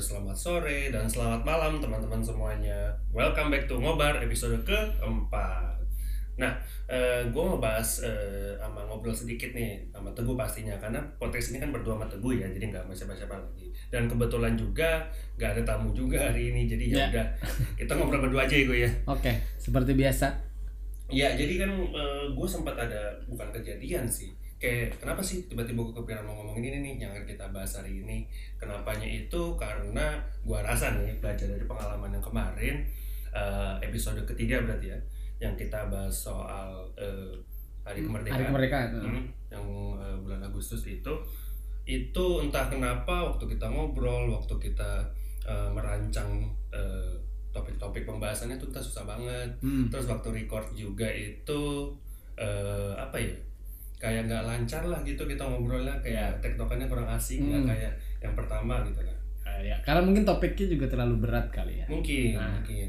selamat sore, dan selamat malam teman-teman semuanya. Welcome back to Ngobar episode keempat. Nah, eh, gue mau bahas eh, sama ngobrol sedikit nih sama Teguh pastinya karena podcast ini kan berdua sama Teguh ya, jadi nggak sama siapa-siapa lagi. Dan kebetulan juga nggak ada tamu juga hari ini, jadi ya Ya. udah kita ngobrol berdua aja ya gue ya. Oke, seperti biasa. Ya, jadi kan gue sempat ada bukan kejadian sih. Kayak kenapa sih tiba-tiba gue kepikiran mau ngomongin ini nih yang akan kita bahas hari ini. Kenapanya itu karena gue rasa nih belajar dari pengalaman yang kemarin eh, episode ketiga berarti ya yang kita bahas soal eh, hari kemerdekaan. Hari kemerdekaan. Hmm, yang eh, bulan Agustus itu itu entah kenapa waktu kita ngobrol, waktu kita eh, merancang eh, topik-topik pembahasannya itu kita susah banget Hmm. terus waktu record juga itu eh, apa ya kayak nggak lancar lah gitu kita ngobrolnya kayak tektokannya kurang asing nggak Hmm. kayak yang pertama gitu kan Ah, ya, karena mungkin topiknya juga terlalu berat kali ya. mungkin Nah. mungkin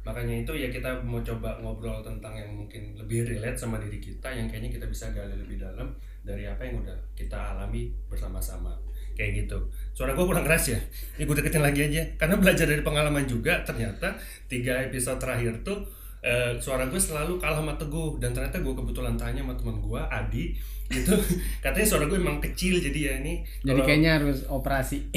makanya itu ya kita mau coba ngobrol tentang yang mungkin lebih relate sama diri kita yang kayaknya kita bisa gali lebih dalam dari apa yang udah kita alami bersama-sama kayak gitu suara gue kurang keras ya ini gue deketin lagi aja karena belajar dari pengalaman juga ternyata tiga episode terakhir tuh eh, suara gue selalu kalah sama teguh dan ternyata gue kebetulan tanya sama teman gue Adi itu katanya suara gue emang kecil jadi ya ini Jadi kalau- kayaknya harus operasi.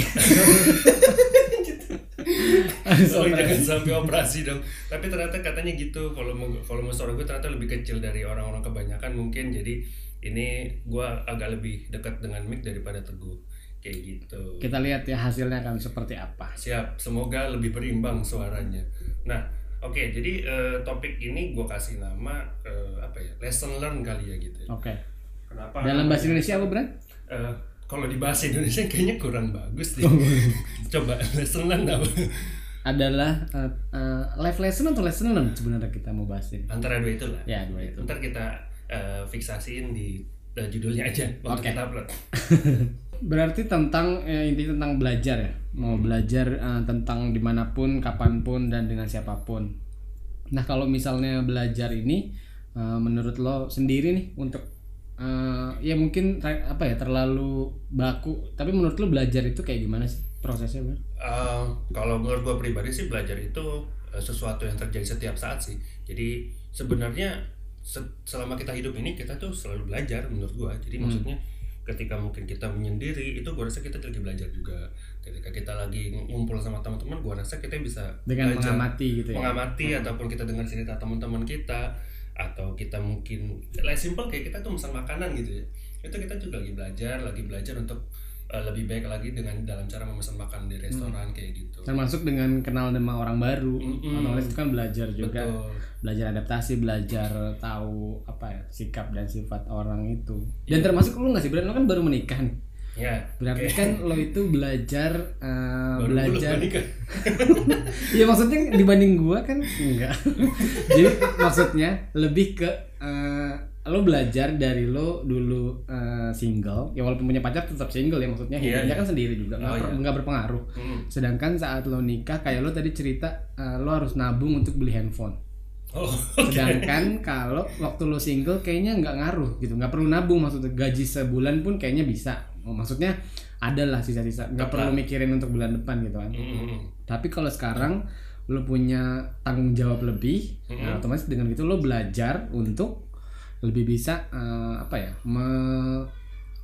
Oh, jangan sampai operasi dong. Tapi ternyata katanya gitu. Kalau mau volume suara gue ternyata lebih kecil dari orang-orang kebanyakan mungkin. Jadi ini gue agak lebih dekat dengan mic daripada teguh. Kayak gitu. Kita lihat ya hasilnya akan seperti apa. Siap. Semoga lebih berimbang suaranya. Nah, oke. jadi eh, topik ini gue kasih nama eh, apa ya? Lesson learn kali ya gitu. Oke. Kenapa? Dalam bahasa Indonesia apa, Bran? Eh, kalau di bahasa Indonesia kayaknya kurang bagus deh. Coba lesson learn apa? Adalah eh, eh, life lesson atau lesson learn sebenarnya kita mau bahas ini. Antara dua itu lah. Ya, dua itu. Ntar kita eh, fiksasiin di eh, judulnya aja waktu Oke. kita upload. Berarti tentang eh, inti tentang belajar ya. Mau belajar eh, tentang di mana pun, kapan pun dan dengan siapa pun. Nah kalau misalnya belajar ini, eh, menurut lo sendiri nih untuk eh, ya mungkin apa ya terlalu baku. Tapi menurut lo belajar itu kayak gimana sih prosesnya? Eh, kalau menurut gue pribadi sih belajar itu eh, sesuatu yang terjadi setiap saat sih. Jadi sebenarnya se- selama kita hidup ini kita tuh selalu belajar menurut gue. Jadi Hmm. maksudnya ketika mungkin kita menyendiri itu gue rasa kita lagi belajar juga. Ketika kita lagi ngumpul sama teman-teman, gue rasa kita bisa Dengan belajar. mengamati gitu ya. mengamati ataupun kita dengar cerita teman-teman kita atau kita mungkin like simple kayak kita tuh pesan makanan gitu ya itu kita juga lagi belajar lagi belajar untuk lebih baik lagi dengan dalam cara memesan makan di restoran kayak gitu Termasuk dengan kenal sama orang baru. Mm-mm. Otomatis itu kan belajar juga. betul belajar adaptasi, belajar tahu apa ya sikap dan sifat orang itu. Dan Iya. termasuk lu nggak sih, Bran? Lu kan baru menikah nih. ya Berarti Oke. kan lo itu belajar eh, baru belajar. Iya maksudnya dibanding gua kan enggak. Jadi maksudnya lebih ke eh, lo belajar dari lo dulu eh, single, ya walaupun punya pacar tetap single ya maksudnya Iya, hidupnya iya. kan sendiri juga, nggak Oh, nggak berpengaruh. Hmm. Sedangkan saat lo nikah kayak lo tadi cerita eh, lo harus nabung untuk beli handphone. oh oke Sedangkan kalau waktu lo single kayaknya nggak ngaruh gitu, nggak perlu nabung maksudnya gaji sebulan pun kayaknya bisa. Oh, maksudnya ada lah sisa-sisa, nggak perlu mikirin untuk bulan depan gitu kan. Hmm. Tapi kalau sekarang lo punya tanggung jawab lebih, Mm-mm. nah, otomatis dengan itu lo belajar untuk lebih bisa eh, apa ya, me,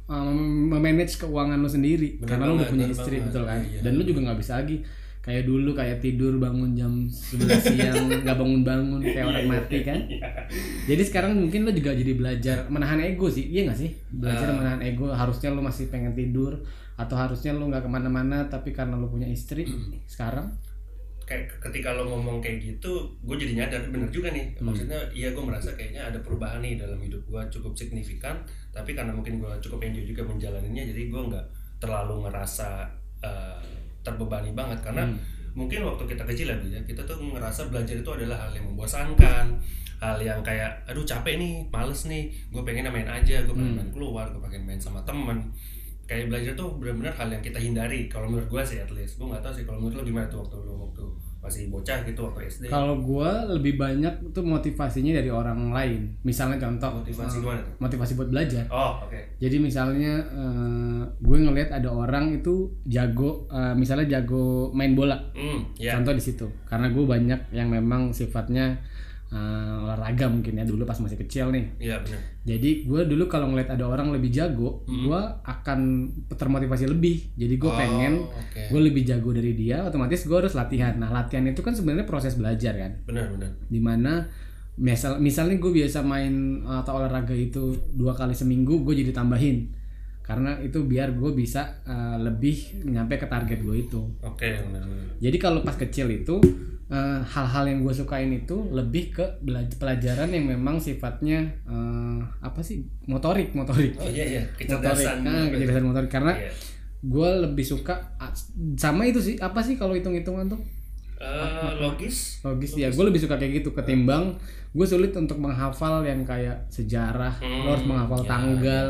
eh, memanage keuangan lo sendiri Bener karena lo udah punya istri banget. betul kan, Iya, dan lo iya. juga nggak bisa lagi kayak dulu kayak tidur bangun jam 11 siang nggak bangun-bangun kayak orang mati kan. Iya. Jadi sekarang mungkin lo juga jadi belajar menahan ego sih, iya gak sih? Belajar Ah. menahan ego. Harusnya lo masih pengen tidur atau harusnya lo nggak ke mana-mana tapi karena lo punya istri sekarang kayak ketika lo ngomong kayak gitu gue jadi nyadar bener juga nih Hmm. maksudnya iya gue merasa kayaknya ada perubahan nih dalam hidup gue cukup signifikan tapi karena mungkin gue cukup enjoy juga menjalaninya jadi gue nggak terlalu ngerasa eh, terbebani banget karena Hmm. mungkin waktu kita kecil lagi ya kita tuh ngerasa belajar itu adalah hal yang membosankan hal yang kayak aduh capek nih males nih gue pengen main aja gue pengen Hmm. main keluar gue pengen main sama temen kayak belajar tuh benar-benar hal yang kita hindari kalau menurut gue sih at least gue nggak tahu sih kalau menurut lo gimana tuh waktu lo waktu masih bocah gitu waktu SD Kalau gua lebih banyak tuh motivasinya dari orang lain. Misalnya contoh motivasi eh, gimana tuh motivasi buat belajar. oh oke Jadi misalnya eh, gue ngelihat ada orang itu jago, eh, misalnya jago main bola. hmm ya Contoh di situ. Karena gue banyak yang memang sifatnya eh, olahraga mungkin ya dulu pas masih kecil nih. iya benar Jadi gue dulu kalau ngeliat ada orang lebih jago, Hmm. gue akan termotivasi lebih. Jadi gue Oh, pengen oke gue lebih jago dari dia, otomatis gue harus latihan. Nah latihan itu kan sebenarnya proses belajar kan, benar benar di mana misal misalnya gue biasa main atau olahraga itu dua kali seminggu, gue jadi tambahin karena itu biar gue bisa eh, lebih nyampe ke target gue itu. oke benar Jadi kalau pas kecil itu eh, hal-hal yang gue sukain itu lebih ke pelajaran yang memang sifatnya eh, apa sih? Motorik motorik. Oh iya iya. Motorik. Kecerdasan. Ah, kecerdasan motorik. Karena Iya. gue lebih suka sama itu sih. Apa sih kalau hitung hitungan tuh? Eh, logis. Logis ya gue lebih suka kayak gitu. Ketimbang gue sulit untuk menghafal yang kayak sejarah. Hmm, lo harus menghafal ya, tanggal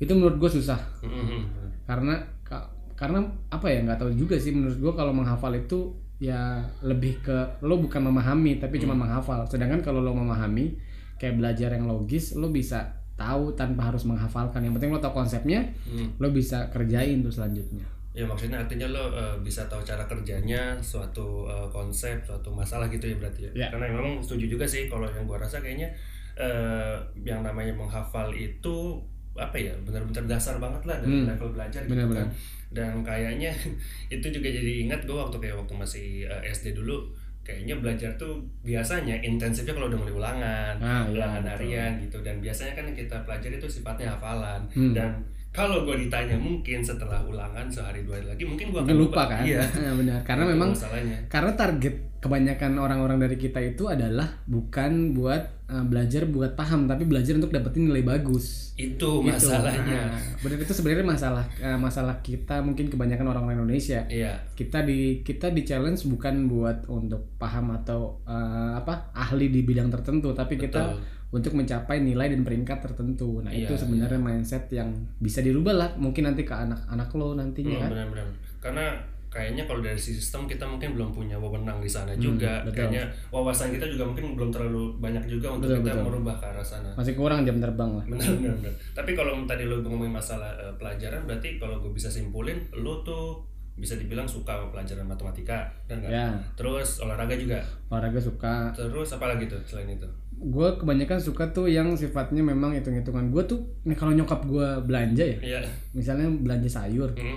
itu menurut gue susah Mhm. karena ka- karena apa ya nggak tahu juga sih menurut gue kalau menghafal itu ya lebih ke lo bukan memahami tapi cuma Hmm. menghafal sedangkan kalau lo memahami kayak belajar yang logis lo bisa tahu tanpa harus menghafalkan yang penting lo tahu konsepnya Hmm. lo bisa kerjain tuh selanjutnya Ya maksudnya artinya lo eh, bisa tahu cara kerjanya suatu eh, konsep, suatu masalah gitu ya berarti ya. Ya. Karena memang setuju juga sih kalau yang gua rasa kayaknya eh, yang namanya menghafal itu apa ya benar-benar dasar banget lah dari Hmm. level belajar gitu Benar-benar. kan. Dan kayaknya itu juga jadi ingat gua waktu kayak waktu masih eh, SD dulu kayaknya belajar tuh biasanya intensifnya kalau udah mulai ulangan, Ah, iya, ulangan betul. harian gitu dan biasanya kan yang kita pelajari itu sifatnya hafalan Hmm. dan kalau gue ditanya mungkin setelah ulangan sehari dua hari lagi mungkin gue akan mungkin lupa kan? Iya. Nah, benar. Karena Itu memang masalahnya. karena target kebanyakan orang-orang dari kita itu adalah bukan buat uh, belajar buat paham tapi belajar untuk dapetin nilai bagus. Itu Gitu. masalahnya. Nah, benar itu sebenarnya masalah uh, masalah kita mungkin kebanyakan orang-orang Indonesia. Iya. Kita di kita di challenge bukan buat untuk paham atau uh, apa ahli di bidang tertentu tapi kita betul untuk mencapai nilai dan peringkat tertentu. Nah Iya, itu sebenarnya mindset yang bisa dirubah lah mungkin nanti ke anak-anak lo nantinya Hmm, kan? benar-benar. Karena kayaknya kalau dari sistem kita mungkin belum punya wewenang di sana Hmm, juga. betul. kayaknya wawasan kita juga mungkin belum terlalu banyak juga untuk Betul, kita betul. merubah ke arah sana. Masih kurang jam terbang lah. Benar benar benar. tapi kalau tadi lo ngomongin masalah eh, pelajaran berarti kalau gue bisa simpulin lo tuh bisa dibilang suka pelajaran matematika dan enggak ya. Terus olahraga juga? Olahraga suka. Terus apa lagi tuh selain itu gue kebanyakan suka tuh yang sifatnya memang hitung-hitungan. Gue tuh nih kalau nyokap gue belanja ya iya. misalnya belanja sayur Hmm.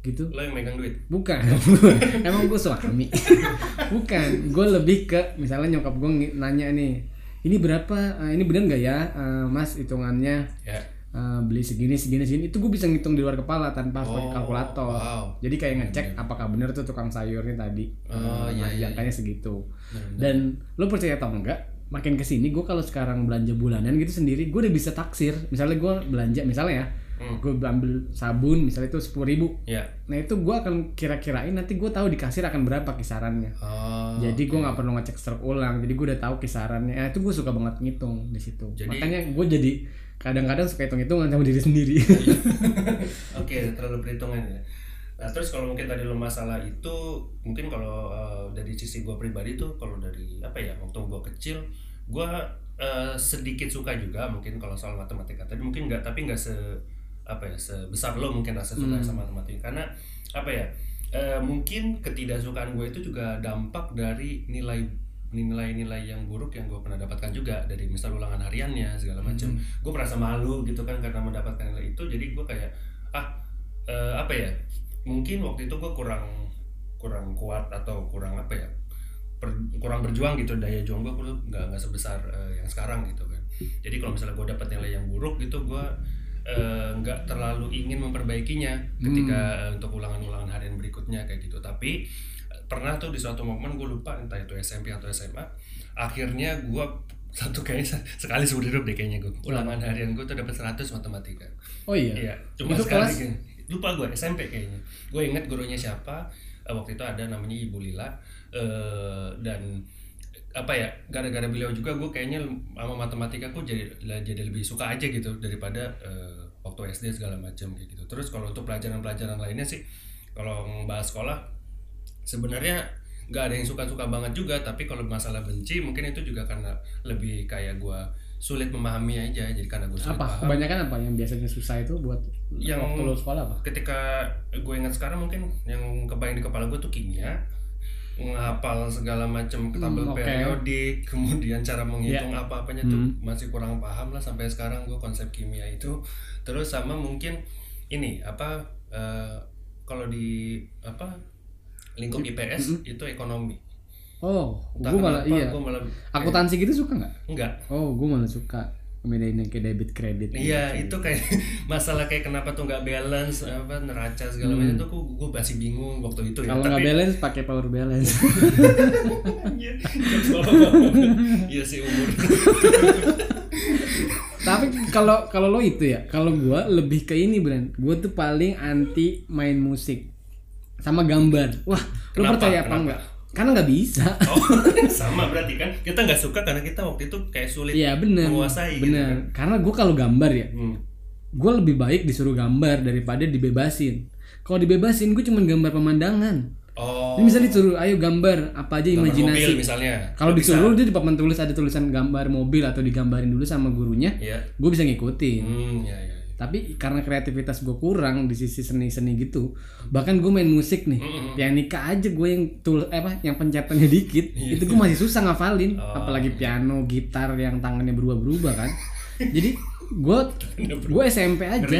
gitu. Lo yang megang duit? Bukan. Emang gue suami. Bukan. Gue lebih ke misalnya nyokap gue nanya nih ini berapa? Eh, ini benar nggak ya? Eh, mas hitungannya ya. eh, beli segini segini segini. Itu gue bisa ngitung di luar kepala tanpa harus pakai Oh, kalkulator. wow. jadi kayak ngecek apakah benar tuh tukang sayurnya tadi. Oh, iya, nah, iya, angkanya segitu Benar-benar. dan lo percaya atau enggak makin ke sini gue kalau sekarang belanja bulanan gitu sendiri gue udah bisa taksir. Misalnya gue belanja misalnya ya Hmm. gue ambil sabun misalnya itu sepuluh ribu. Ya nah itu gue akan kira-kirain nanti gue tahu di kasir akan berapa kisarannya. Oh jadi gue nggak perlu ngecek stroke ulang jadi gue udah tahu kisarannya. Nah, itu gue suka banget ngitung di situ. Jadi- makanya gue jadi kadang-kadang suka hitung-hitungan sama diri sendiri. Oke terlalu perhitungan ya. Nah terus kalau mungkin tadi lo masalah itu mungkin kalau eh, dari sisi gue pribadi tuh kalau dari apa ya waktu gue kecil gue eh, sedikit suka juga mungkin kalau soal matematika. Tadi mungkin nggak tapi nggak se apa ya sebesar lo mungkin rasa suka Hmm. sama matematika. Karena apa ya eh, mungkin ketidaksukaan gue itu juga dampak dari nilai nilai-nilai yang buruk yang gue pernah dapatkan juga. Dari misal ulangan hariannya segala macam Hmm. gue merasa malu gitu kan karena mendapatkan nilai itu. Jadi gue kayak ah eh, apa ya mungkin waktu itu gue kurang kurang kuat atau kurang apa ya per- kurang berjuang gitu daya juang gue nggak nggak sebesar eh, yang sekarang gitu kan jadi kalau misalnya gue dapat nilai yang buruk gitu gue eh, nggak terlalu ingin memperbaikinya ketika eh, untuk ulangan-ulangan harian berikutnya kayak gitu tapi pernah tuh di suatu momen gue lupa entah itu SMP atau SMA akhirnya gue satu kayaknya sekali seumur hidup deh kayaknya gue ulangan harian gue tuh dapat 100 matematika oh iya Iya, cuma Itu sekali. kelas? Lupa gue SMP kayaknya. Gue inget gurunya siapa. waktu itu ada namanya Ibu Lila. Eh, dan apa ya gara-gara beliau juga gue kayaknya sama matematika gue jadi jadi lebih suka aja gitu daripada eh, waktu SD segala macam kayak gitu. Terus kalau untuk pelajaran-pelajaran lainnya sih kalau ngebahas sekolah sebenarnya nggak ada yang suka-suka banget juga tapi kalau masalah benci mungkin itu juga karena lebih kayak gue sulit memahami aja jadi karena gue sulit apa? paham. Kebanyakan apa? Yang biasanya susah itu buat Yang- waktu lo sekolah apa? ketika gue ingat sekarang mungkin yang kebayang di kepala gue tuh kimia ngapal segala macam tabel Hmm, oke. periodik kemudian cara menghitung apa-apanya tuh Hmm. masih kurang paham lah sampai sekarang gue konsep kimia itu. Terus sama mungkin ini apa eh, kalau di apa lingkup IPS itu ekonomi. Oh Entah gue malah iya. gue malah akuntansi gitu suka nggak? Enggak oh gue malah suka bedain yang kayak debit kredit Iya itu kayak masalah kayak kenapa tuh nggak balance apa neraca segala macam tuh gue masih bingung waktu itu ya. Hmm. kalau nggak balance pakai power balance Iya. Iya sih umur. tapi kalau kalau lo itu ya kalau gue lebih ke ini Bran gue tuh paling anti main musik sama gambar wah lo Kenapa? percaya apa Kenapa? enggak karena nggak bisa Oh, sama berarti kan kita nggak suka karena kita waktu itu kayak sulit Iya bener menguasai gitu bener kan. karena gue kalau gambar ya Hmm. gue lebih baik disuruh gambar daripada dibebasin kalau dibebasin gue cuma gambar pemandangan Oh. Ini misalnya disuruh ayo gambar apa aja gambar imajinasi mobil misalnya. kalau disuruh dia di papan tulis ada tulisan gambar mobil atau digambarin dulu sama gurunya Iya. gue bisa ngikutin Hmm, ya ya. Tapi karena kreativitas gue kurang di sisi seni-seni gitu bahkan gue main musik nih Mm-mm. pianika aja gue yang tul eh, apa yang pencetannya dikit itu gue masih susah ngafalin Iya. Oh. apalagi piano gitar yang tangannya berubah-berubah kan jadi gue gue SMP aja.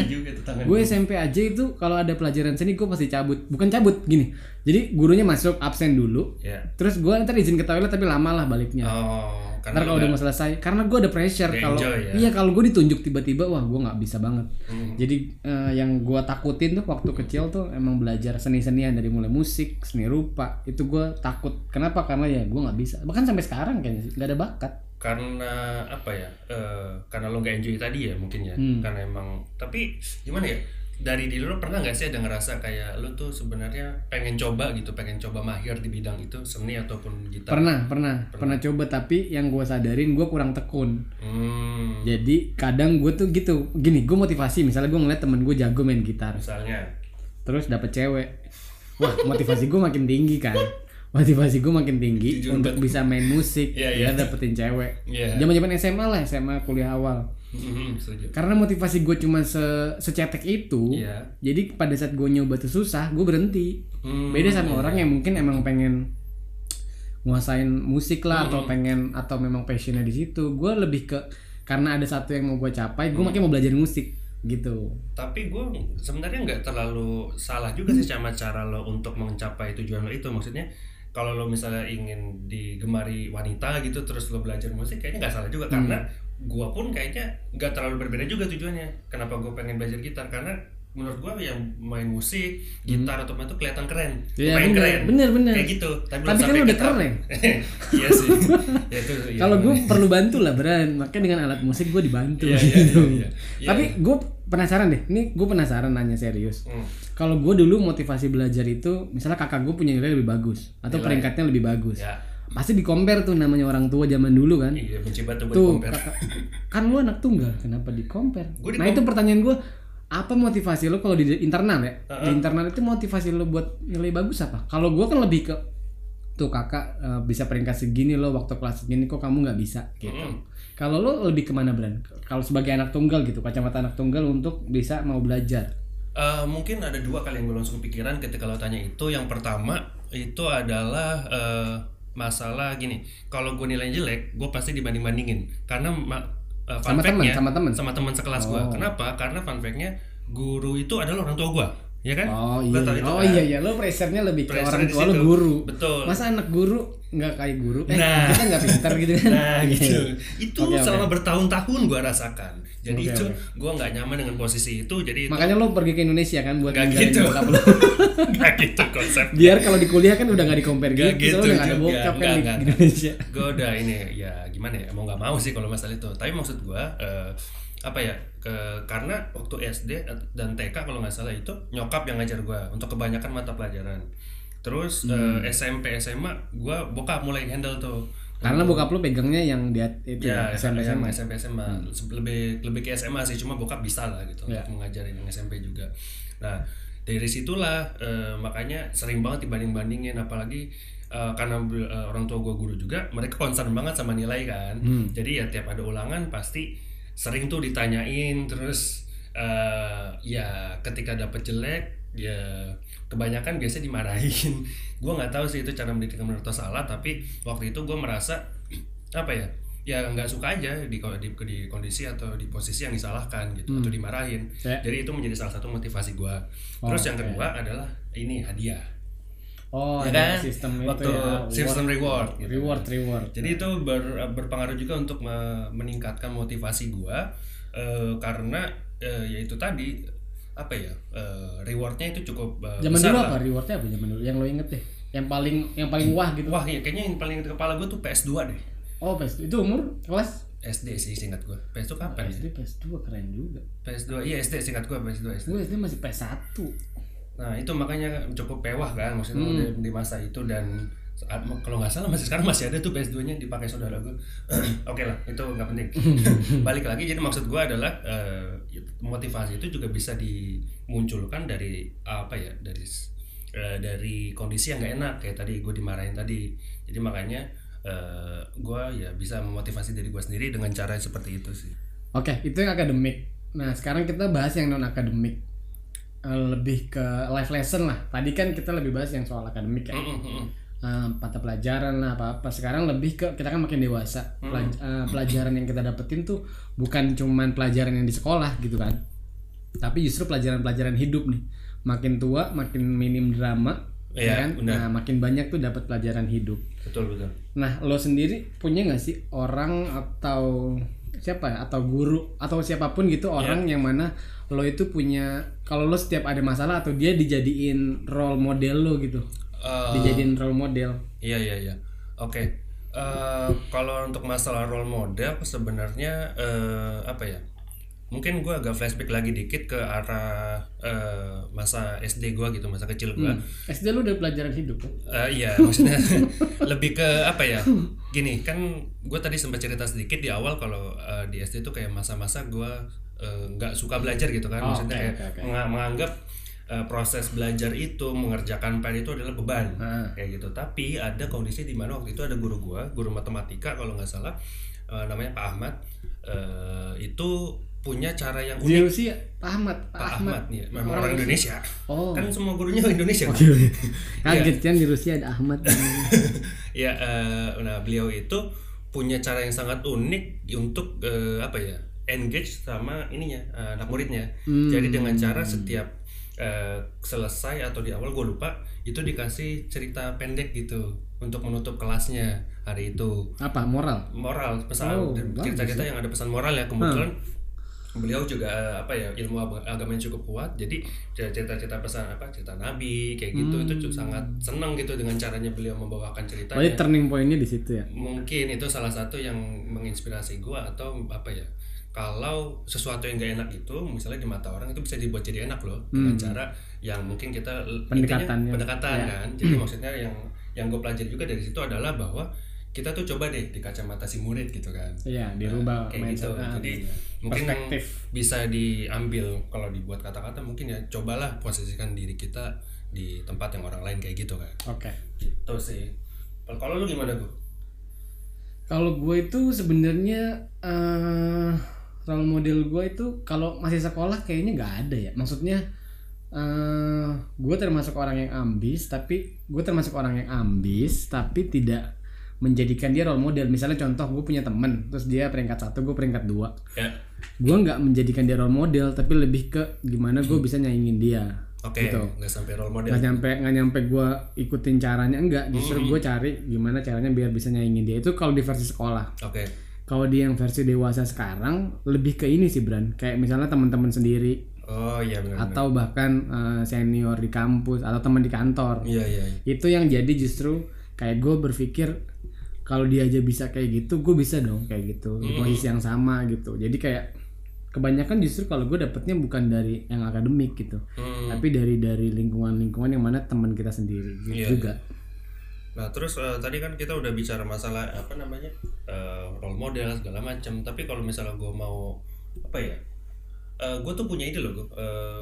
Gue SMP aja itu kalau ada pelajaran seni gue pasti cabut. Bukan cabut gini. Jadi gurunya masuk absen dulu. Ya. terus gue ntar izin ke toilet tapi lama lah baliknya. Oh, ntar karena kalau udah mau selesai karena gue ada pressure kalau ya? iya kalau gue ditunjuk tiba-tiba wah gue nggak bisa banget. Hmm. jadi eh, yang gue takutin tuh waktu kecil tuh emang belajar seni-senian dari mulai musik seni rupa. Itu gue takut. Kenapa? Karena ya gue nggak bisa. Bahkan sampai sekarang kayaknya nggak ada bakat karena apa ya? eh, karena lo nggak enjoy tadi ya mungkin ya. Hmm. Karena emang tapi gimana ya? Dari diri lo pernah nggak sih ada ngerasa kayak lo tuh sebenarnya pengen coba gitu, pengen coba mahir di bidang itu seni ataupun gitar? pernah pernah pernah coba tapi yang gue sadarin gue kurang tekun Hmm. jadi kadang gue tuh gitu gini gue motivasi misalnya gue ngeliat temen gue jago main gitar Misalnya. terus dapet cewek wah motivasi gue makin tinggi kan motivasi gue makin tinggi Jujur untuk bisa main musik Iya, biar iya. dapetin cewek Iya. zaman zaman SMA lah SMA kuliah awal Hmm, setuju. karena motivasi gue cuma se secetek itu Iya. jadi pada saat gue nyoba tuh susah gue berhenti Hmm, beda sama orang yang mungkin emang pengen nguasain musik lah atau pengen atau memang passionnya di situ gue lebih ke karena ada satu yang mau gue capai gue makanya mau belajar musik gitu Tapi gue sebenarnya nggak terlalu salah juga sih sama cara lo untuk mencapai tujuan lo itu. Maksudnya kalau lo misalnya ingin digemari wanita gitu terus lo belajar musik kayaknya nggak salah juga karena gua pun kayaknya nggak terlalu berbeda juga tujuannya. Kenapa gue pengen belajar gitar karena menurut gua yang main musik gitar atau main itu kelihatan keren, Iya, main bener, keren, bener, bener. kayak gitu. Tapi, Tapi kan udah keren. iya sih. ya, itu, iya, kalau gue bener. perlu bantu lah Bran makanya dengan alat musik gue dibantu iya, gitu. iya, iya. tapi gue penasaran deh ini gue penasaran nanya serius Hmm. kalau gue dulu motivasi belajar itu misalnya kakak gue punya nilai lebih bagus atau Nilai. peringkatnya lebih bagus ya, pasti di compare tuh namanya orang tua zaman dulu kan iya benci banget tuh compare. kakak kan lu anak tunggal kenapa di compare di nah itu pertanyaan gue apa motivasi lo kalau di internal ya di Uh-uh. internal itu motivasi lo buat nilai bagus apa kalau gue kan lebih ke tuh kakak eh, bisa peringkat segini lo waktu kelas segini kok kamu nggak bisa gitu Mm. Kalau lo lebih ke mana Bran kalau sebagai anak tunggal gitu kacamata anak tunggal untuk bisa mau belajar Eh, mungkin ada dua kali yang gue langsung pikiran ketika lo tanya itu. Yang pertama itu adalah eh, masalah gini. Kalau gue nilai jelek, gue pasti dibanding bandingin. Karena eh, fun Sama temen, fact-nya- sama temen? sama teman sekelas gue. Oh. Kenapa? Karena fun fact-nya guru itu adalah orang tua gue, ya kan? oh iya itu oh kan? iya iya lo pressure-nya lebih ke Pressure orang di tua lo guru Betul. masa anak guru nggak kayak guru eh Nah. kita nggak pintar gitu kan Nah gitu, itu Oke, oke. selama bertahun-tahun gue rasakan. Jadi Oke, itu oke. gue nggak nyaman dengan posisi itu. Jadi itu makanya lo pergi ke Indonesia kan buat ninggalin gitu. bokap lo nggak gitu konsep. biar kalau di kuliah kan udah nggak di compare Nggak gitu, gitu soalnya nggak ada bokap kan di Indonesia gue udah ini ya gimana ya mau nggak mau sih kalau masalah itu tapi maksud gue eh, apa ya ke karena waktu SD dan TK kalau nggak salah itu nyokap yang ngajar gue untuk kebanyakan mata pelajaran. Terus Hmm. eh, SMP SMA gue bokap mulai handle tuh. Karena bokap lo pegangnya yang dia itu ya ya, SMP SMA SMP SMA lebih lebih ke SMA sih cuma bokap bisa lah gitu Ya. untuk mengajarin yang SMP juga. Nah dari situlah eh, makanya sering banget dibanding bandingin apalagi eh, karena eh, orang tua gue guru juga mereka concern banget sama nilai kan. Hmm. jadi ya tiap ada ulangan pasti sering tuh ditanyain terus eh ya ketika dapet jelek ya kebanyakan biasa dimarahin. Gue nggak tahu sih itu cara mendidik menurut atau salah tapi waktu itu gue merasa apa ya ya nggak suka aja di, di di kondisi atau di posisi yang disalahkan gitu Hmm. atau dimarahin. Kayak- jadi itu menjadi salah satu motivasi gue Oh, terus yang kedua adalah ini hadiah Oh, Ya kan? sistem Waktu itu ya. sistem reward, gitu. Reward, reward. Jadi itu ber- berpengaruh juga untuk me- meningkatkan motivasi gua eh, karena eh, ya itu tadi apa ya eh, rewardnya itu cukup eh, zaman besar dulu lah. apa rewardnya apa zaman dulu? Yang lo inget deh. Yang paling yang paling wah gitu. Wah ya kayaknya yang paling di kepala gua tuh PS2 deh. Oh, PS itu umur kelas SD sih singkat gua. PS2 kapan ya? SD PS2 keren juga. PS2 iya SD singkat gua PS2 SD. Gue SD masih PS1. Nah itu makanya cukup mewah kan maksudnya Hmm. di, masa itu dan saat kalau nggak salah masih sekarang masih ada tuh PS2-nya dipakai saudara gue. Oke lah itu nggak penting. Balik lagi jadi maksud gue adalah eh, motivasi itu juga bisa dimunculkan dari apa ya dari eh, dari kondisi yang nggak enak kayak tadi gue dimarahin tadi. Jadi makanya eh, gue ya bisa memotivasi diri gue sendiri dengan cara seperti itu sih. Oke, itu yang akademik. Nah, sekarang kita bahas yang non akademik. Eh, lebih ke life lesson lah. Tadi kan kita lebih bahas yang soal akademik ya. Mm, mm, mm. Eh, mata pelajaran lah apa apa sekarang lebih ke kita kan makin dewasa Pelaj- eh, pelajaran yang kita dapetin tuh bukan cuman pelajaran yang di sekolah gitu kan tapi justru pelajaran-pelajaran hidup nih makin tua makin minim drama Iya, ya kan benar. nah makin banyak tuh dapat pelajaran hidup Betul betul. nah lo sendiri punya nggak sih orang atau siapa ya atau guru atau siapa pun gitu orang yang mana lo itu punya kalau lo setiap ada masalah atau dia dijadiin role model lo gitu Eh, dijadiin role model Iya iya iya. Oke. Eh, kalau untuk masalah role model sebenarnya eh, apa ya? Mungkin gue agak flashback lagi dikit ke arah eh, masa SD gue gitu, masa kecil gue. Hmm. SD lu udah pelajaran hidup kan? Eh, iya, maksudnya lebih ke apa ya? Gini, kan gue tadi sempat cerita sedikit di awal kalau eh, di SD itu kayak masa-masa gue nggak suka belajar gitu kan, Oh, maksudnya oke, kayak oke, oke. menga- menganggap eh, proses belajar itu mengerjakan PR itu adalah beban Ah. kayak gitu. Tapi ada kondisi di mana waktu itu ada guru gue, guru matematika kalau nggak salah eh, namanya Pak Ahmad, eh, itu punya cara yang Di unik. Rusia, Pak Ahmad, Pak, Pak Ahmad, nih, memang Orang orang Indonesia. Oh. Kan semua gurunya Indonesia. Oke, oke. Kaget kan di Rusia ada Ahmad. ya eh, nah beliau itu punya cara yang sangat unik untuk eh, apa ya engage sama ininya eh, anak muridnya Hmm. jadi dengan cara setiap eh, selesai atau di awal gue lupa itu dikasih cerita pendek gitu untuk menutup kelasnya hari itu Apa? Moral? moral pesan Oh, cerita-cerita yang ada pesan moral ya kebetulan beliau juga eh, apa ya ilmu ag- agama yang cukup kuat jadi cerita-cerita pesan apa cerita nabi kayak gitu itu cu- sangat senang gitu dengan caranya beliau membawakan Oh, ceritanya jadi turning pointnya di situ ya. mungkin itu salah satu yang menginspirasi gua atau apa ya kalau sesuatu yang gak enak itu misalnya di mata orang itu bisa dibuat jadi enak loh dengan cara yang mungkin kita intinya Pendekatannya. pendekatan Ya. kan jadi maksudnya yang yang gue pelajari juga dari situ adalah bahwa kita tuh coba deh di kacamata si murid gitu kan Iya, dirubah kayak gitu. Ah, jadi iya. mungkin yang Perspektif. bisa diambil kalau dibuat kata-kata mungkin ya cobalah posisikan diri kita di tempat yang orang lain kayak gitu kan Oke. gitu sih kalau lu gimana gue Kalau gue itu sebenarnya eh role model gue itu kalau masih sekolah kayaknya nggak ada ya. Maksudnya eh gue termasuk orang yang ambis, tapi gue termasuk orang yang ambis, tapi tidak menjadikan dia role model. Misalnya contoh gue punya temen, terus dia peringkat satu, gue peringkat dua. ya. Gue nggak menjadikan dia role model, tapi lebih ke gimana gue bisa nyaingin dia. oke Gitu. nggak sampai role model. Nggak nyampe nggak nyampe gue ikutin caranya enggak justru gue cari gimana caranya biar bisa nyaingin dia. Itu kalau di versi sekolah. Oke. Kalau di yang versi dewasa sekarang lebih ke ini sih Bran. Kayak misalnya teman-teman sendiri. Oh iya benar atau bahkan eh, senior di kampus atau teman di kantor. Iya iya iya. itu yang jadi justru kayak gue berpikir kalau dia aja bisa kayak gitu gue bisa dong kayak gitu di posisi yang sama gitu jadi kayak kebanyakan justru kalau gue dapetnya bukan dari yang akademik gitu Hmm. tapi dari dari lingkungan-lingkungan yang mana teman kita sendiri gitu Iya, juga Nah terus eh, tadi kan kita udah bicara masalah apa namanya eh, role model segala macam. Tapi kalau misalnya gue mau apa ya gue tuh punya ide loh gue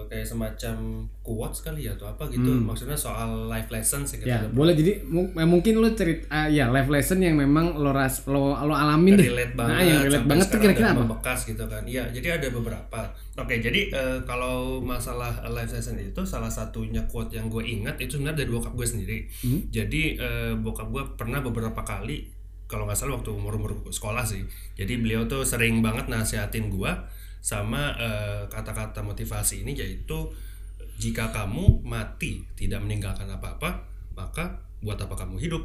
kayak semacam quotes kali ya atau apa gitu maksudnya soal life lessons gitu Hmm. Ya, boleh jadi eh, mungkin lo cerit ah, ya life lesson yang memang lo ras lo lo alamin deh. relate banget Nah, yang relate banget tuh kira-kira apa? membekas gitu kan iya jadi ada beberapa oke jadi eh, kalau masalah life lesson itu salah satunya quote yang gue ingat itu sebenarnya dari bokap gue sendiri Hmm. jadi eh, bokap gue pernah beberapa kali kalau nggak salah waktu umur umur sekolah sih jadi beliau tuh sering banget nasihatin gue sama eh, kata-kata motivasi ini yaitu jika kamu mati tidak meninggalkan apa-apa maka buat apa kamu hidup?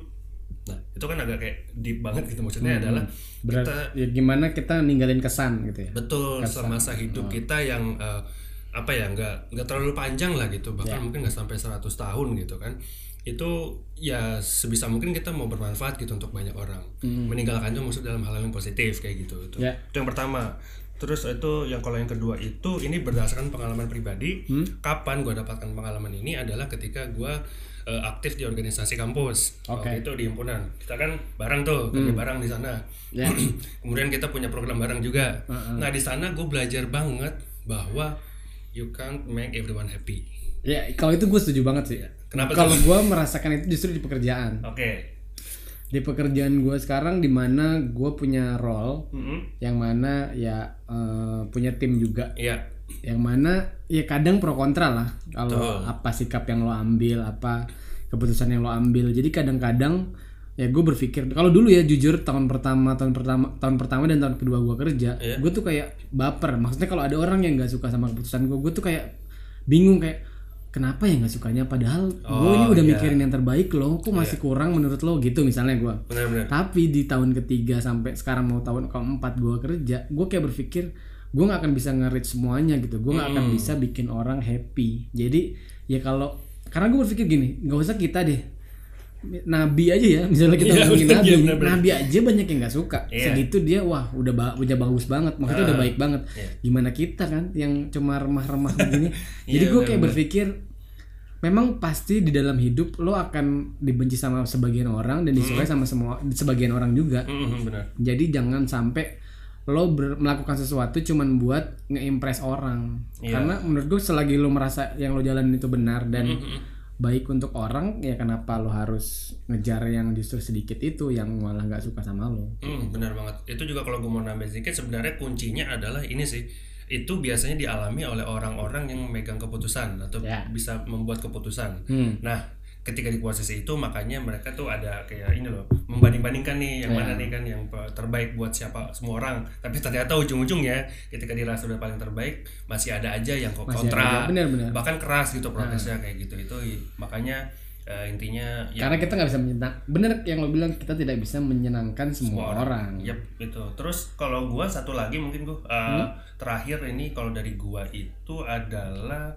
Nah itu kan agak kayak deep banget gitu maksudnya adalah Berat, kita ya gimana kita ninggalin kesan gitu ya. betul semasa hidup kita yang eh, apa ya nggak nggak terlalu panjang lah gitu. Bahkan mungkin nggak sampai 100 tahun gitu kan. Itu ya sebisa mungkin kita mau bermanfaat gitu untuk banyak orang. Meninggalkan itu maksud dalam hal yang positif kayak gitu itu Ya. itu yang pertama terus itu yang kalau yang kedua itu ini berdasarkan pengalaman pribadi. Kapan gue dapatkan pengalaman ini adalah ketika gue eh, aktif di organisasi kampus. Oke. waktu itu di himpunan. Kita kan bareng tuh kerja bareng di sana. Ya. kemudian kita punya program bareng juga. Nah di sana gue belajar banget bahwa you can't make everyone happy. Ya, kalau itu gue setuju banget sih. Kenapa Kalau gue merasakan itu justru di pekerjaan. oke Di pekerjaan gue sekarang di mana gue punya role Mm-mm. yang mana ya eh, punya tim juga. iya Yang mana ya kadang pro kontra lah kalau apa sikap yang lo ambil, apa keputusan yang lo ambil. Jadi kadang-kadang ya gue berpikir kalau dulu ya jujur tahun pertama tahun pertama tahun pertama dan tahun kedua gue kerja Iya. gue tuh kayak baper maksudnya kalau ada orang yang nggak suka sama keputusan gue gue tuh kayak bingung kayak kenapa ya nggak sukanya? Padahal gue Oh, ini udah iya. mikirin yang terbaik loh. Kok masih kurang menurut lo? Gitu misalnya gue tapi di tahun ketiga sampai sekarang mau tahun keempat gue kerja gue kayak berpikir gue nggak akan bisa nge-reach semuanya gitu. Gue nggak Hmm. akan bisa bikin orang happy. Jadi ya kalau karena gue berpikir gini nggak usah kita deh nabi aja ya misalnya kita Iya, ngomongin bener, nabi iya, bener-bener. nabi aja banyak yang nggak suka Iya. segitu dia wah udah ba- udah bagus banget maksudnya udah baik banget Iya. gimana kita kan yang cuma remah-remah begini jadi Iya, gue kayak berpikir memang pasti di dalam hidup lo akan dibenci sama sebagian orang dan disukai Hmm. sama semua sebagian orang juga Mm-mm, benar jadi jangan sampai lo ber- melakukan sesuatu cuman buat nge-impress orang Iya. karena menurut gue selagi lo merasa yang lo jalanin itu benar dan Mm-mm. Baik untuk orang ya kenapa lo harus ngejar yang justru sedikit itu yang malah nggak suka sama lo Hmm, benar banget. Itu juga kalau gue mau nambah sedikit sebenarnya kuncinya adalah ini sih. Itu biasanya dialami oleh orang-orang yang memegang keputusan atau Ya. bisa membuat keputusan. hmm. Nah, ketika di posisi itu makanya mereka tuh ada kayak ini loh, membanding-bandingkan nih yang Ya. mana nih kan yang terbaik buat siapa semua orang. Tapi ternyata ujung-ujungnya ketika dirasa udah paling terbaik masih ada aja yang kok Masih kontra. ada, benar-benar. Bahkan keras gitu prosesnya kayak gitu. Itu makanya eh, intinya ya karena kita nggak bisa menyenang bener yang lo bilang kita tidak bisa menyenangkan semua, orang, Yep, itu. Terus kalau gua satu lagi mungkin gua uh, terakhir ini kalau dari gua itu adalah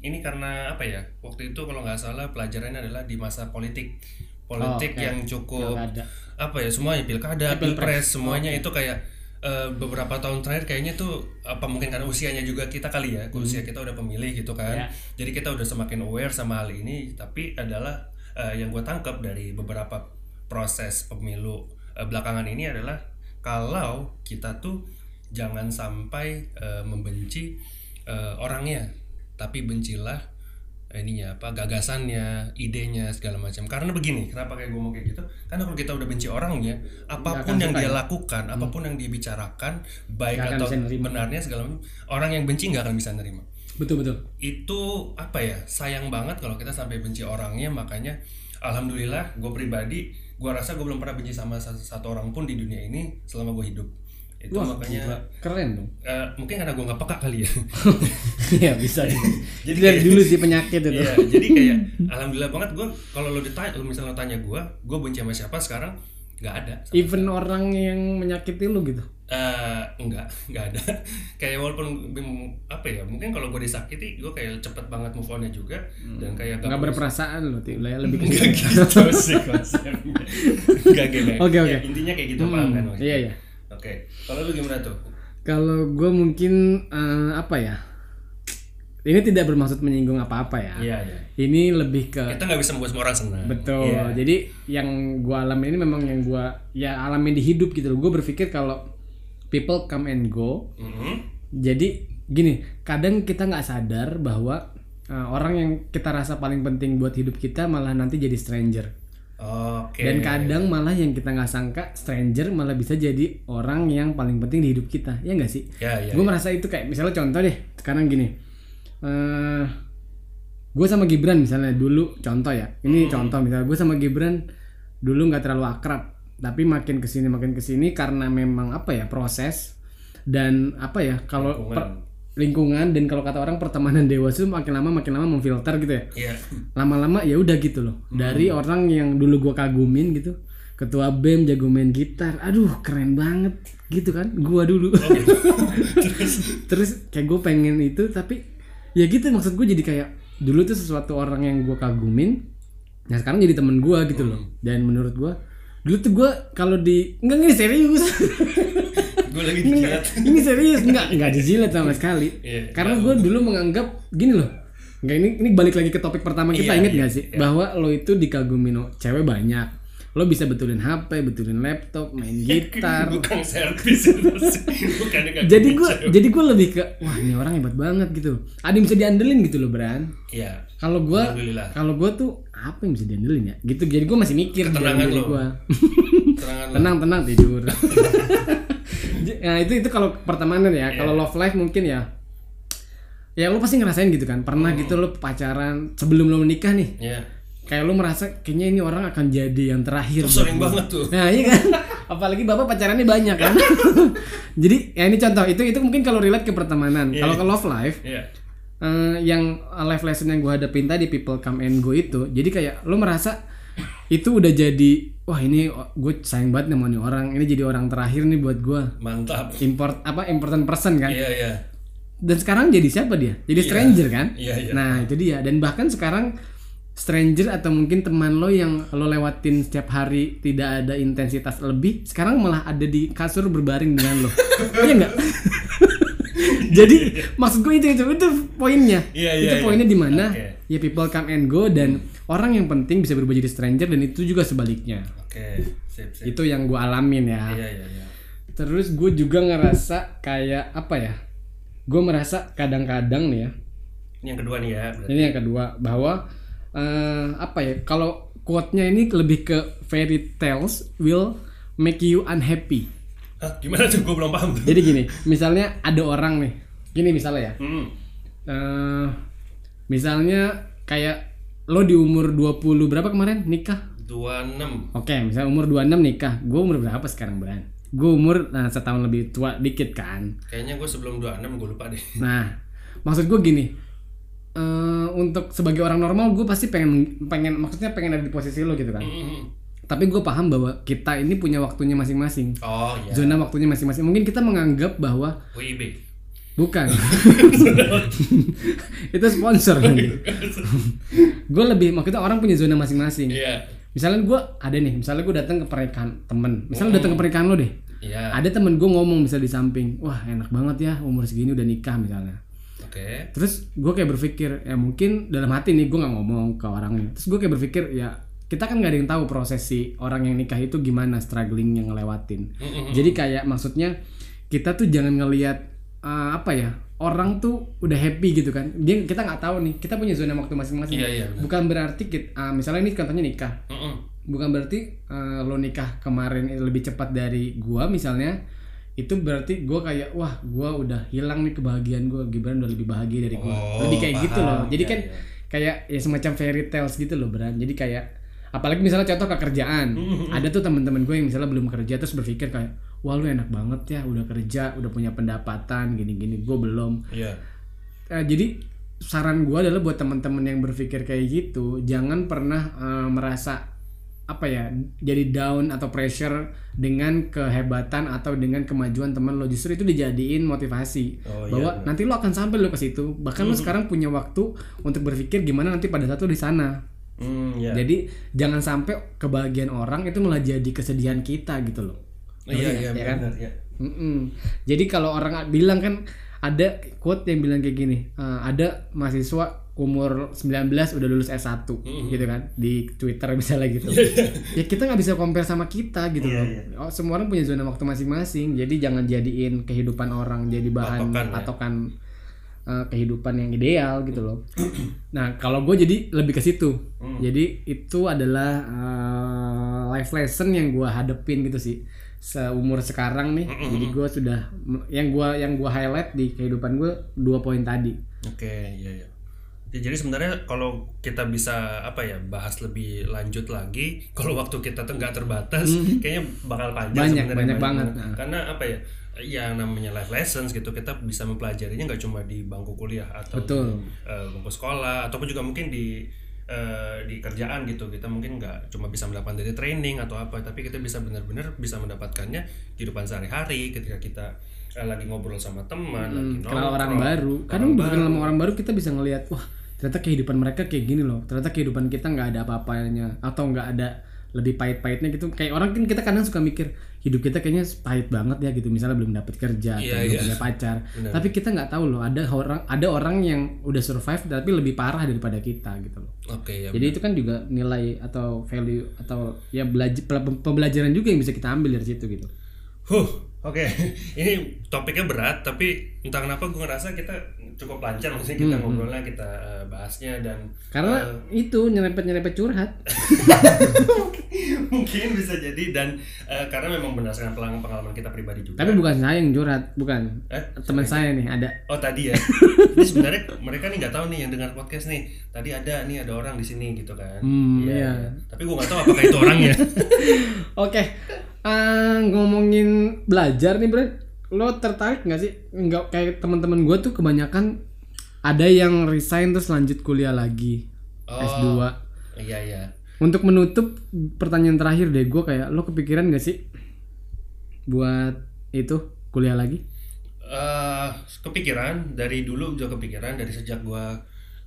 ini karena apa ya? Waktu itu kalau nggak salah pelajarannya adalah di masa politik. Politik Oh, oke. yang cukup Pilkada. apa ya semuanya pilkada, Eh, pilpres. semuanya itu kayak eh, beberapa tahun terakhir kayaknya tuh apa mungkin karena usianya juga kita kali ya, usia kita udah pemilih gitu kan. Ya. Jadi kita udah semakin aware sama hal ini, tapi adalah eh, yang gue tangkap dari beberapa proses pemilu eh, belakangan ini adalah kalau kita tuh jangan sampai eh, membenci eh, orangnya, tapi bencilah ininya apa gagasannya, idenya segala macam. Karena begini, kenapa kayak gue mau kayak gitu? Karena kalau kita udah benci orangnya, apa pun akan yang suka dia ya? lakukan, apa pun yang dia bicarakan, baik atau benarnya segala macam, orang yang benci nggak akan bisa nerima betul betul itu apa ya sayang banget kalau kita sampai benci orangnya makanya alhamdulillah gue pribadi gue rasa gue belum pernah benci sama satu, satu orang pun di dunia ini selama gue hidup itu Wah, makanya gila. keren dong eh, mungkin karena gue nggak peka kali ya Iya bisa jadi Jadi dari kayak- dulu sih penyakit itu Iya, jadi kayak alhamdulillah banget gue kalau lo ditanya lo misalnya lo tanya gue gue benci sama siapa sekarang nggak ada even orang yang menyakiti lu gitu Eh, enggak, enggak ada. kayak walaupun apa ya, mungkin kalau gue disakiti, gue kayak cepet banget move onnya juga dan kayak Hmm. nggak berperasaan lo Ti. Lah, lebih ke Enggak gitu sih konsepnya. Enggak gini. Oke, oke. Ya, intinya kayak gitu paham kan? maksudnya? iya iya Oke. Kalau lu gimana tuh? kalau gue mungkin eh, apa ya ini tidak bermaksud menyinggung apa-apa ya Iya, iya. ini lebih ke Kita nggak bisa membuat semua orang senang. betul Iya. jadi yang gue alami ini memang yang gue ya alami di hidup gitu loh gue berpikir kalau people come and go Mhm. jadi gini kadang kita nggak sadar bahwa uh, orang yang kita rasa paling penting buat hidup kita malah nanti jadi stranger Oke. dan kadang malah yang kita nggak sangka stranger malah bisa jadi orang yang paling penting di hidup kita. Ya nggak sih? Ya ya. gue merasa itu kayak misalnya contoh deh sekarang gini. Eh gue sama Gibran misalnya dulu contoh ya. Ini contoh misalnya gue sama Gibran dulu nggak terlalu akrab. Tapi makin ke sini makin ke sini karena memang apa ya proses dan apa ya kalau per- lingkungan dan kalau kata orang pertemanan dewasa itu makin lama makin lama memfilter gitu ya. Iya. lama-lama ya udah gitu loh. Dari orang yang dulu gua kagumin gitu ketua bem jago main gitar aduh keren banget gitu kan gua dulu. Terus kayak gue pengen itu tapi ya gitu maksud gue jadi kayak dulu tuh sesuatu orang yang gua kagumin nah sekarang jadi temen gua gitu loh. Dan menurut gua dulu tuh gua kalau di enggak enggak serius Gue lagi dijilat. ini serius enggak enggak dijilat sama sekali. Iya, karena gue dulu menganggap gini loh Enggak ini ini balik lagi ke topik pertama kita Iya, inget iya, gak sih? bahwa lo itu dikagumin o- cewek banyak. Lo bisa betulin HP betulin laptop main gitar. Bukan servis. Bukan ini jadi gue jadi gue lebih ke wah ini orang hebat banget gitu. Ada yang bisa diandelin gitu loh Bran. Iya. kalau gue kalau gue tuh apa yang bisa diandelin ya? Gitu jadi gue masih mikir Ketenangan lo. lo. tenang tenang tidur nah itu itu kalau pertemanan ya. Kalau love life mungkin ya ya lo pasti ngerasain gitu kan. Pernah gitu lo pacaran sebelum lo menikah nih. Iya. kayak lo merasa kayaknya ini orang akan jadi yang terakhir Sering banget tuh. nah iya kan? Apalagi bapak pacarannya banyak kan. Jadi ya ini contoh. Itu itu mungkin kalau relate ke pertemanan. Kalau ke love life Iya. eh, yang life lesson yang gue hadapin tadi people come and go itu jadi kayak lo merasa itu udah jadi wah ini gue sayang banget sama nih orang. Ini jadi orang terakhir nih buat gue. Mantap. import apa important person kan? Iya iya. dan sekarang jadi siapa dia? Jadi stranger kan? Iya iya. nah itu dia. Dan bahkan sekarang stranger atau mungkin teman lo yang lo lewatin setiap hari tidak ada intensitas lebih sekarang malah ada di kasur berbaring dengan lo. Iya nggak? Jadi maksud gue itu itu itu poinnya. Iya, iya, itu iya. poinnya di mana? Oke. ya people come and go dan orang yang penting bisa berubah jadi stranger dan itu juga sebaliknya Oke. Sip sip. itu yang gue alamin ya Iya iya iya. Terus gue juga ngerasa kayak apa ya? Gue merasa kadang-kadang nih ya. Ini yang kedua nih ya. berarti. Ini yang kedua bahwa eh, apa ya? Kalau quote-nya ini lebih ke fairy tales will make you unhappy. Hah, gimana tuh? Gue belum paham tuh. Jadi gini, misalnya ada orang nih. Gini misalnya ya. Hmm. eh misalnya kayak lo di umur 20 berapa kemarin nikah? 26. Oke, misalnya umur 26 nikah. Gue umur berapa sekarang, Bran? Gue umur nah, setahun lebih tua dikit kan. Kayaknya gue sebelum 26 gue lupa deh. Nah, maksud gue gini, eh untuk sebagai orang normal gue pasti pengen pengen maksudnya pengen ada di posisi lo gitu kan. Hmm. Tapi gue paham bahwa kita ini punya waktunya masing-masing, Oh iya. zona waktunya masing-masing. Mungkin kita menganggap bahwa WIB. Bukan, itu sponsor kan. gue lebih maksudnya orang punya zona masing-masing. Iya. Misalnya gue ada nih, misalnya gue datang ke pernikahan temen, misalnya datang ke pernikahan lo deh. Iya. Ada temen gue ngomong bisa di samping, wah enak banget ya umur segini udah nikah misalnya. Oke. terus gue kayak berpikir ya mungkin dalam hati nih gue nggak ngomong ke orangnya terus gue kayak berpikir ya kita kan nggak ada yang tahu prosesi orang yang nikah itu gimana struggling yang ngelewatin Mm-mm. jadi kayak maksudnya kita tuh jangan ngelihat uh, apa ya orang tuh udah happy gitu kan dia kita nggak tahu nih kita punya zona waktu masing-masing Iya iya. bukan berarti kita, uh, misalnya ini contohnya nikah Mm-mm. bukan berarti uh, lo nikah kemarin lebih cepat dari gua misalnya itu berarti gua kayak wah gua udah hilang nih kebahagiaan gua Gibran udah lebih bahagia dari gua Oh, lebih kayak gitu paham. loh jadi Iya, kan iya. kayak ya semacam fairy tales gitu loh Bran jadi kayak apalagi misalnya contoh kekerjaan Mm-hmm. ada tuh teman-teman gue yang misalnya belum kerja terus berpikir kayak wah lu enak banget ya udah kerja udah punya pendapatan gini-gini gue belum Iya. Eh, jadi saran gue adalah buat teman-teman yang berpikir kayak gitu jangan pernah eh, merasa apa ya jadi down atau pressure dengan kehebatan atau dengan kemajuan teman lo justru itu dijadiin motivasi Oh, iya, bahwa benar. nanti lo akan sampai lo ke situ bahkan lo sekarang punya waktu untuk berpikir gimana nanti pada saat lo di sana Hmm, ya. jadi jangan sampai kebahagiaan orang itu malah jadi kesedihan kita gitu loh Iya iya ya kan? benar ya. Mm-mm. Jadi kalau orang bilang kan ada quote yang bilang kayak gini, eh, ada mahasiswa umur 19 udah lulus S1 gitu kan di Twitter misalnya gitu. ya kita nggak bisa compare sama kita gitu Iya, loh. iya. Oh, semua orang punya zona waktu masing-masing. Jadi jangan jadiin kehidupan orang jadi bahan Patokan, ya. Eh, kehidupan yang ideal gitu loh. Nah kalau gue jadi lebih ke situ. Hmm. Jadi itu adalah eh, life lesson yang gue hadepin gitu sih seumur sekarang nih. Jadi gue sudah yang gue yang gua highlight di kehidupan gue dua poin tadi. Oke, iya ya. Jadi sebenarnya kalau kita bisa apa ya bahas lebih lanjut lagi, kalau waktu kita nggak terbatas, kayaknya bakal panjang Hmm. Banyak, sebenarnya banyak banget. Nah. Karena apa ya? yang namanya life lessons gitu kita bisa mempelajarinya nggak cuma di bangku kuliah atau Betul. di eh, bangku sekolah ataupun juga mungkin di eh, di kerjaan gitu kita mungkin nggak cuma bisa mendapatkan dari training atau apa tapi kita bisa benar-benar bisa mendapatkannya di kehidupan sehari-hari ketika kita eh, lagi ngobrol sama teman lagi Hmm, kenal orang nongkrong, baru orang kadang bukan sama orang baru kita bisa ngelihat wah ternyata kehidupan mereka kayak gini loh. Ternyata kehidupan kita nggak ada apa-apanya atau nggak ada lebih pahit-pahitnya gitu. Kayak orang kan kita kadang suka mikir hidup kita kayaknya pahit banget ya gitu. Misalnya belum dapat kerja Iya, atau belum iya. punya pacar. Tapi kita nggak tahu loh ada orang ada orang yang udah survive tapi lebih parah daripada kita gitu loh. Oke ya jadi itu kan juga nilai atau value atau ya belajar pembelajaran juga yang bisa kita ambil dari situ gitu. Huh, oke. Ini topiknya berat, tapi entah kenapa gue ngerasa kita cukup lancar maksudnya kita ngobrolnya, kita eh, bahasnya dan karena Eh. itu nyerempet nyerempet curhat mungkin bisa jadi dan eh, karena memang berdasarkan pengalaman kita pribadi juga. Tapi bukan saya yang curhat, bukan. Eh, Teman saya nih ada. Oh tadi ya. Jadi sebenarnya mereka nih nggak tahu nih yang dengar podcast nih. Tadi ada nih ada orang di sini gitu kan. Hmm, iya. iya. Tapi gue nggak tahu apakah itu orangnya. Oke. Eh, ngomongin belajar nih, Bro. Lo tertarik nggak sih? Nggak kayak teman-teman gue tuh kebanyakan ada yang resign terus lanjut kuliah lagi. Oh. S2. Iya iya. Untuk menutup pertanyaan terakhir deh, gue kayak lo kepikiran gak sih buat itu kuliah lagi? eh kepikiran dari dulu juga kepikiran dari sejak gua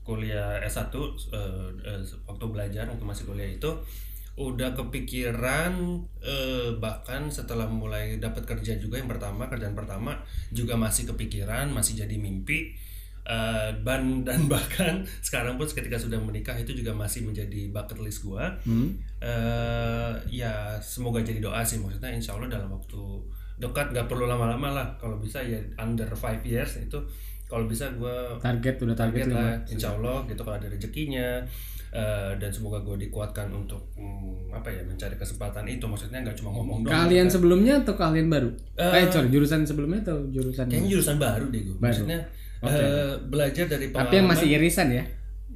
kuliah S1 eh, eh, waktu belajar waktu masih kuliah itu udah kepikiran eh, bahkan setelah mulai dapat kerja juga yang pertama kerjaan pertama juga masih kepikiran masih jadi mimpi. Eh, dan dan bahkan sekarang pun ketika sudah menikah itu juga masih menjadi bucket list gua. Hmm? eh ya semoga jadi doa sih maksudnya insya Allah dalam waktu dekat nggak perlu lama-lama lah. Kalau bisa ya under five years itu kalau bisa gue Target udah target, target lah insya Allah gitu kalau ada rezekinya eh, dan semoga gue dikuatkan untuk mm, apa ya mencari kesempatan itu maksudnya nggak cuma ngomong doang Kalian kan. sebelumnya atau kalian baru? Eh, Eh, sorry, jurusan sebelumnya atau jurusan kayaknya jurusan baru deh gue maksudnya eh, belajar dari pengalaman Tapi yang masih irisan ya?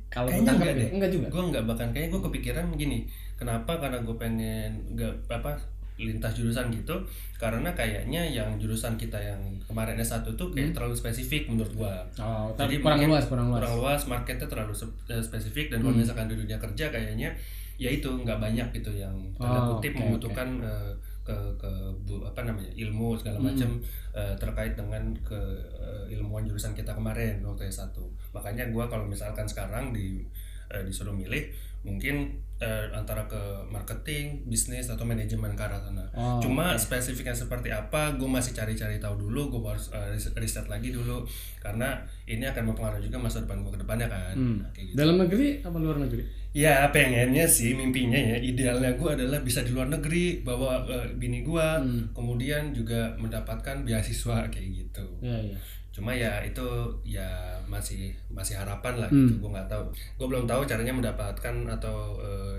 Kalau kayaknya enggak ya? deh Enggak juga. gue enggak bahkan kayaknya gue kepikiran gini kenapa karena gue pengen enggak apa lintas jurusan gitu karena kayaknya yang jurusan kita yang kemarin S1 tuh kayak terlalu spesifik menurut gua. Oh, Jadi kurang luas, kurang luas. kurang luas marketnya terlalu eh, spesifik dan kalau misalkan di dunia kerja kayaknya ya itu nggak banyak gitu yang tanda Oh, kutip oke, membutuhkan eh, ke ke bu- apa namanya ilmu segala macam eh, terkait dengan ke eh, ilmuwan jurusan kita kemarin waktu S1 makanya gua kalau misalkan sekarang di eh, disuruh milih mungkin eh, antara ke marketing bisnis atau manajemen ke arah sana Oh, cuma spesifiknya seperti apa gue masih cari-cari tahu dulu gue harus eh, riset, lagi dulu karena ini akan mempengaruhi juga masa depan gue ke depannya kan Hmm. Nah, kayak gitu. Dalam negeri apa luar negeri? ya pengennya sih mimpinya ya idealnya gue adalah bisa di luar negeri bawa eh, bini gue Hmm. kemudian juga mendapatkan beasiswa kayak gitu Iya, iya. Cuma ya itu ya masih masih harapan lah Hmm. gitu gue nggak tahu gue belum tahu caranya mendapatkan atau eh,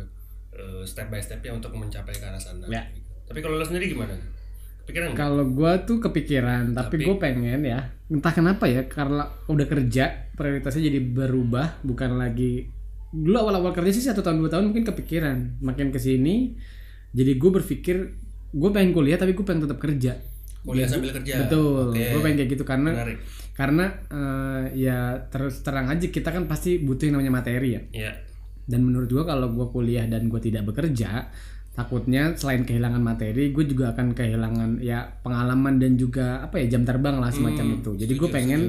eh, step by stepnya untuk mencapai ke arah sana Ya. gitu. tapi kalau lo sendiri gimana pikiran nggak? Kalau gua tuh kepikiran, tapi, Tapi- gue pengen ya, entah kenapa ya, karena udah kerja, prioritasnya jadi berubah, bukan lagi dulu awal-awal kerja sih satu tahun dua tahun mungkin kepikiran, makin ke sini, jadi gue berpikir gue pengen kuliah tapi gue pengen tetap kerja. Kuliah sambil kerja Betul, Oke. gue pengen kayak gitu karena menarik karena eh, ya terus terang aja kita kan pasti butuh yang namanya materi ya. ya Dan menurut gua kalau gua kuliah dan gua tidak bekerja, takutnya selain kehilangan materi, gue juga akan kehilangan ya pengalaman dan juga apa ya jam terbang lah semacam Hmm, itu. Jadi gue pengen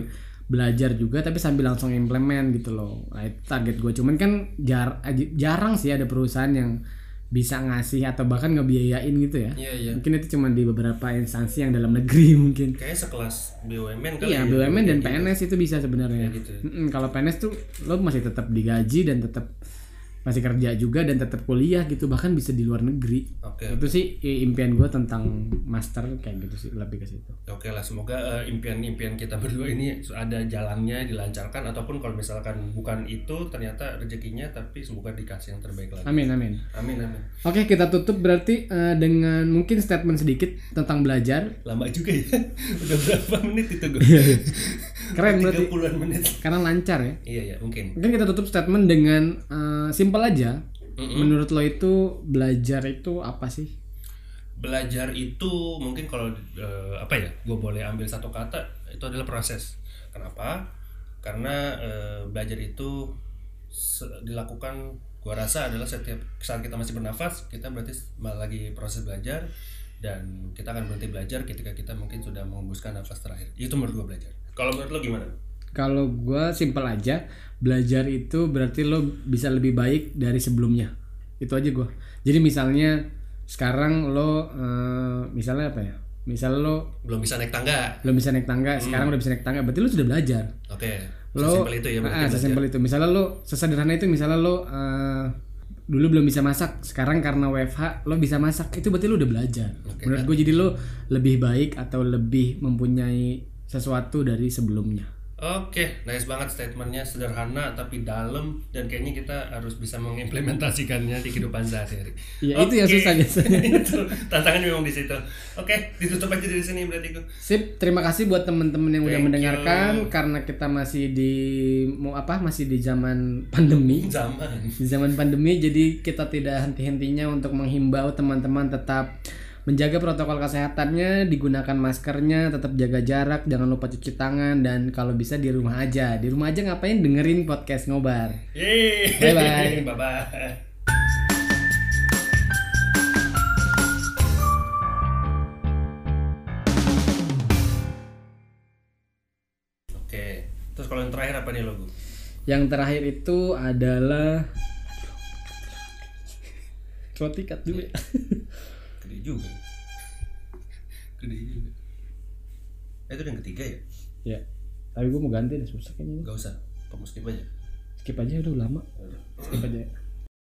belajar juga tapi sambil langsung implement gitu loh. Nah, itu target gue. Cuman kan jar jarang sih ada perusahaan yang bisa ngasih atau bahkan ngebiayain gitu ya. iya iya Mungkin itu cuma di beberapa instansi yang dalam negeri mungkin. kayaknya sekelas BUMN kali Iya, ya, BUMN dan kayak gitu. PNS itu bisa sebenarnya. Kayak gitu ya. Mm-mm, kalau PNS tuh lo masih tetap digaji dan tetap masih kerja juga dan tetap kuliah gitu bahkan bisa di luar negeri Oke. itu sih impian gue tentang master kayak gitu sih lebih ke situ Oke lah, semoga eh, impian-impian kita berdua ini ada jalannya, dilancarkan ataupun kalau misalkan bukan itu ternyata rezekinya, tapi semoga dikasih yang terbaik lagi. amin amin Amin amin. oke kita tutup berarti eh, dengan mungkin statement sedikit tentang belajar Lama juga ya. Udah berapa menit itu gue? Iya, keren berarti 30-an menit. karena lancar ya Iya ya, mungkin. mungkin kita tutup statement dengan eh, simple aja menurut lo itu belajar itu apa sih Belajar itu mungkin kalau eh, apa ya? Gue boleh ambil satu kata itu adalah proses. Kenapa? Karena eh, belajar itu dilakukan gua rasa adalah setiap saat kita masih bernafas kita berarti malah lagi proses belajar dan kita akan berhenti belajar ketika kita mungkin sudah mengembuskan nafas terakhir itu menurut gua belajar kalau menurut lo gimana? Kalau gue simple aja belajar itu berarti lo bisa lebih baik dari sebelumnya. Itu aja gue jadi misalnya sekarang lo eh, misalnya apa ya? Misal lo belum bisa naik tangga. belum bisa naik tangga sekarang udah bisa naik tangga berarti lo sudah belajar. Oke lo sesimpel itu ya ah, sesimpel itu. Misalnya lo sesederhana itu misalnya lo eh, dulu belum bisa masak sekarang karena WFH lo bisa masak itu berarti lo udah belajar. Oke, menurut gue jadi lo lebih baik atau lebih mempunyai sesuatu dari sebelumnya Oke, nice banget statementnya sederhana tapi dalam dan kayaknya kita harus bisa mengimplementasikannya di kehidupan sehari-hari. Ya, itu yang susah biasanya. itu tantangan memang di situ. Oke, ditutup aja dari sini berarti. Sip, terima kasih buat teman-teman yang udah Thank mendengarkan karena kita masih di mau apa masih di zaman pandemi. Zaman. Di zaman pandemi jadi kita tidak henti-hentinya untuk menghimbau teman-teman tetap menjaga protokol kesehatannya, digunakan maskernya, tetap jaga jarak, jangan lupa cuci tangan dan kalau bisa di rumah aja. Di rumah aja ngapain dengerin podcast ngobar. Yeay. Bye-bye. Bye-bye. Oke, terus kalau yang terakhir apa nih logo? Yang terakhir itu adalah roti cut dulu ya. Gede juga. Gede juga. Eh, itu yang ketiga ya? ya. Tapi gue mau ganti deh susah kayaknya. Gak usah, kamu skip aja. Skip aja udah lama. Skip aja.